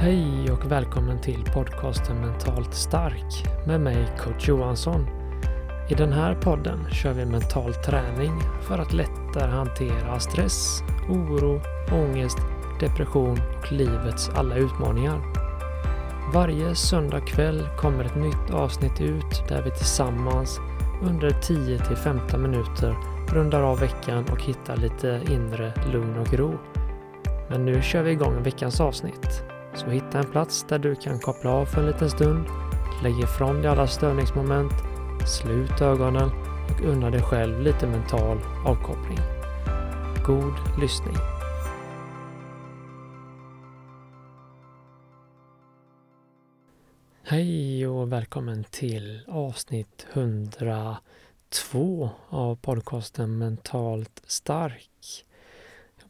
Hej och välkommen till podcasten Mentalt stark med mig coach Johansson. I den här podden kör vi mental träning för att lättare hantera stress, oro, ångest, depression och livets alla utmaningar. Varje söndag kväll kommer ett nytt avsnitt ut där vi tillsammans under 10 15 minuter rundar av veckan och hittar lite inre lugn och ro. Men nu kör vi igång veckans avsnitt. Så hitta en plats där du kan koppla av för en liten stund, lägg ifrån dig alla störningsmoment, slut ögonen och unna dig själv lite mental avkoppling. God lyssning! Hej och välkommen till avsnitt 102 av podcasten Mentalt stark.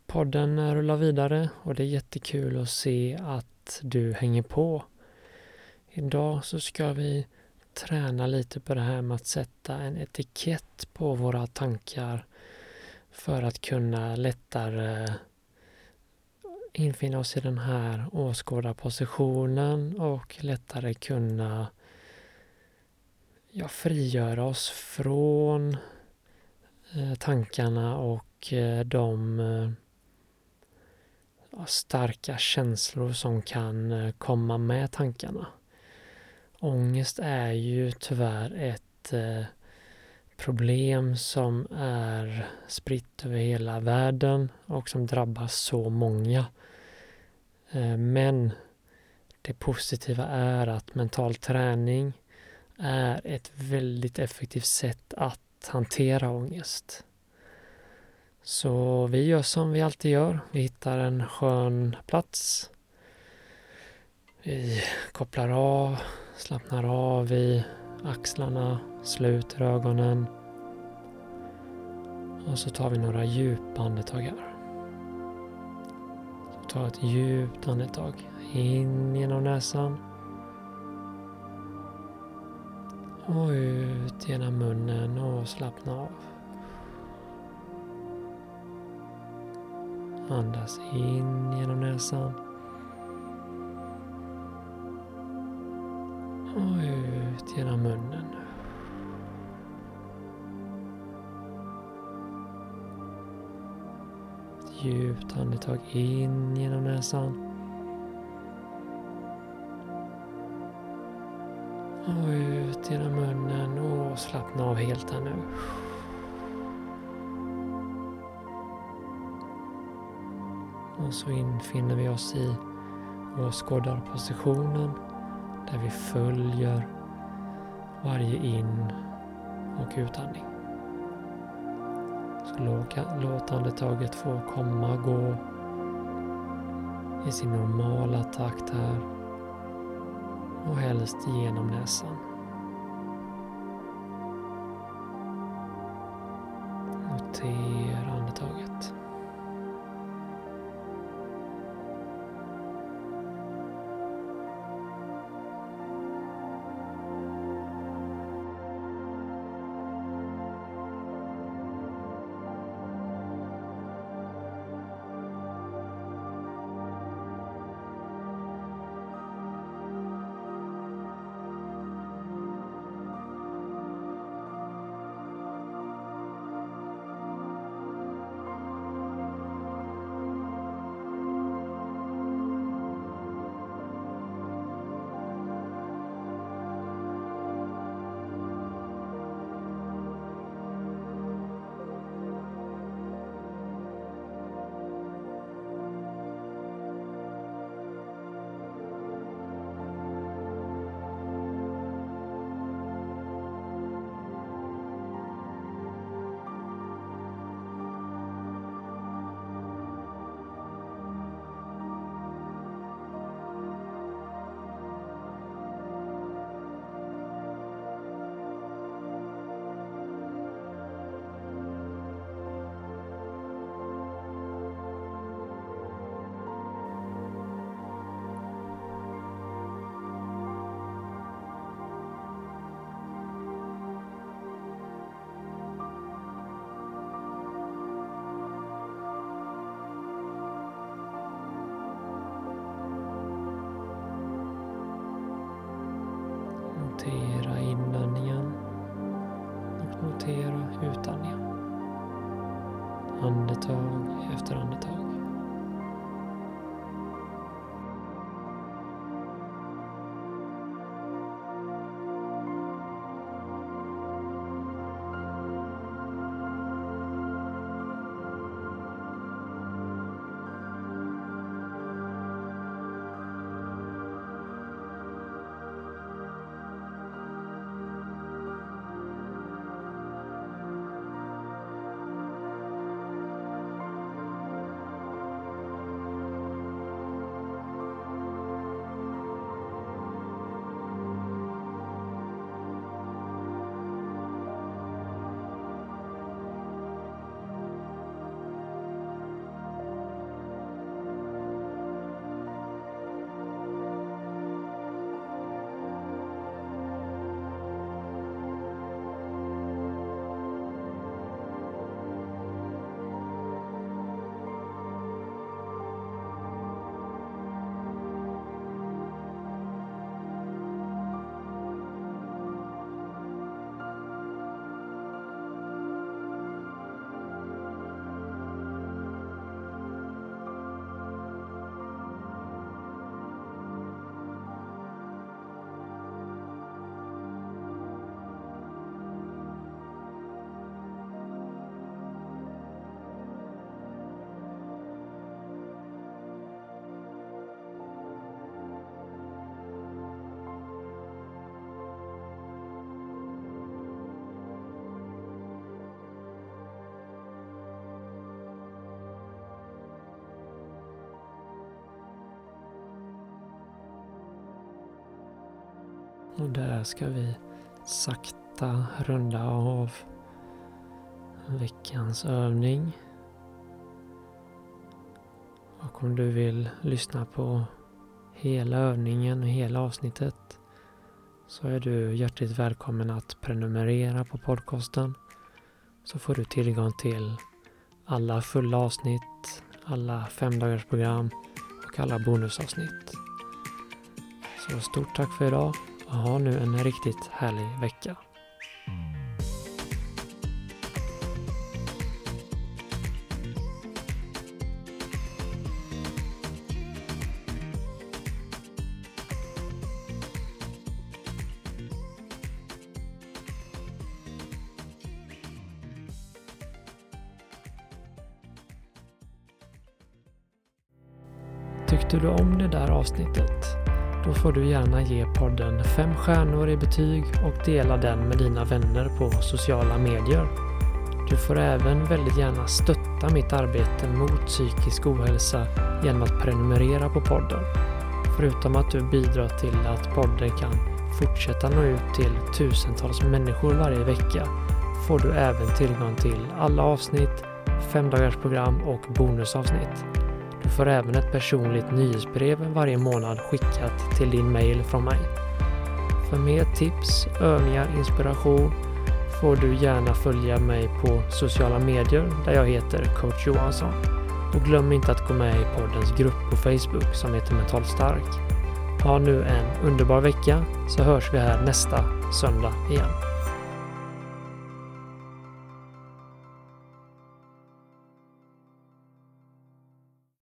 Podden rullar vidare och det är jättekul att se att du hänger på. Idag så ska vi träna lite på det här med att sätta en etikett på våra tankar för att kunna lättare infinna oss i den här åskådarpositionen och lättare kunna ja, frigöra oss från eh, tankarna och eh, de eh, starka känslor som kan eh, komma med tankarna. Ångest är ju tyvärr ett eh, problem som är spritt över hela världen och som drabbar så många. Eh, men det positiva är att mental träning är ett väldigt effektivt sätt att hantera ångest. Så vi gör som vi alltid gör. Vi hittar en skön plats. Vi kopplar av, slappnar av i axlarna, sluter ögonen. Och så tar vi några djupa andetag här. Så ta ett djupt andetag in genom näsan. Och ut genom munnen och slappna av. Andas in genom näsan. Och ut genom munnen. Ett djupt andetag in genom näsan. Och ut genom munnen och slappna av helt här nu. Och så infinner vi oss i åskådarpositionen där vi följer varje in och utandning. Så låt andetaget få komma och gå i sin normala takt här och helst genom näsan. Notera Notera inandningen och notera utandningen. Andetag efter andetag. Och där ska vi sakta runda av veckans övning. Och om du vill lyssna på hela övningen och hela avsnittet så är du hjärtligt välkommen att prenumerera på podcasten. Så får du tillgång till alla fulla avsnitt, alla femdagarsprogram och alla bonusavsnitt. Så stort tack för idag och ha nu en riktigt härlig vecka. Tyckte du om det där avsnittet? Då får du gärna ge podden fem stjärnor i betyg och dela den med dina vänner på sociala medier. Du får även väldigt gärna stötta mitt arbete mot psykisk ohälsa genom att prenumerera på podden. Förutom att du bidrar till att podden kan fortsätta nå ut till tusentals människor varje vecka får du även tillgång till alla avsnitt, femdagarsprogram och bonusavsnitt. Du får även ett personligt nyhetsbrev varje månad skickat till din mail från mig. För mer tips, övningar, inspiration får du gärna följa mig på sociala medier där jag heter coach Johansson. Och glöm inte att gå med i poddens grupp på Facebook som heter Mental Stark. Ha nu en underbar vecka så hörs vi här nästa söndag igen.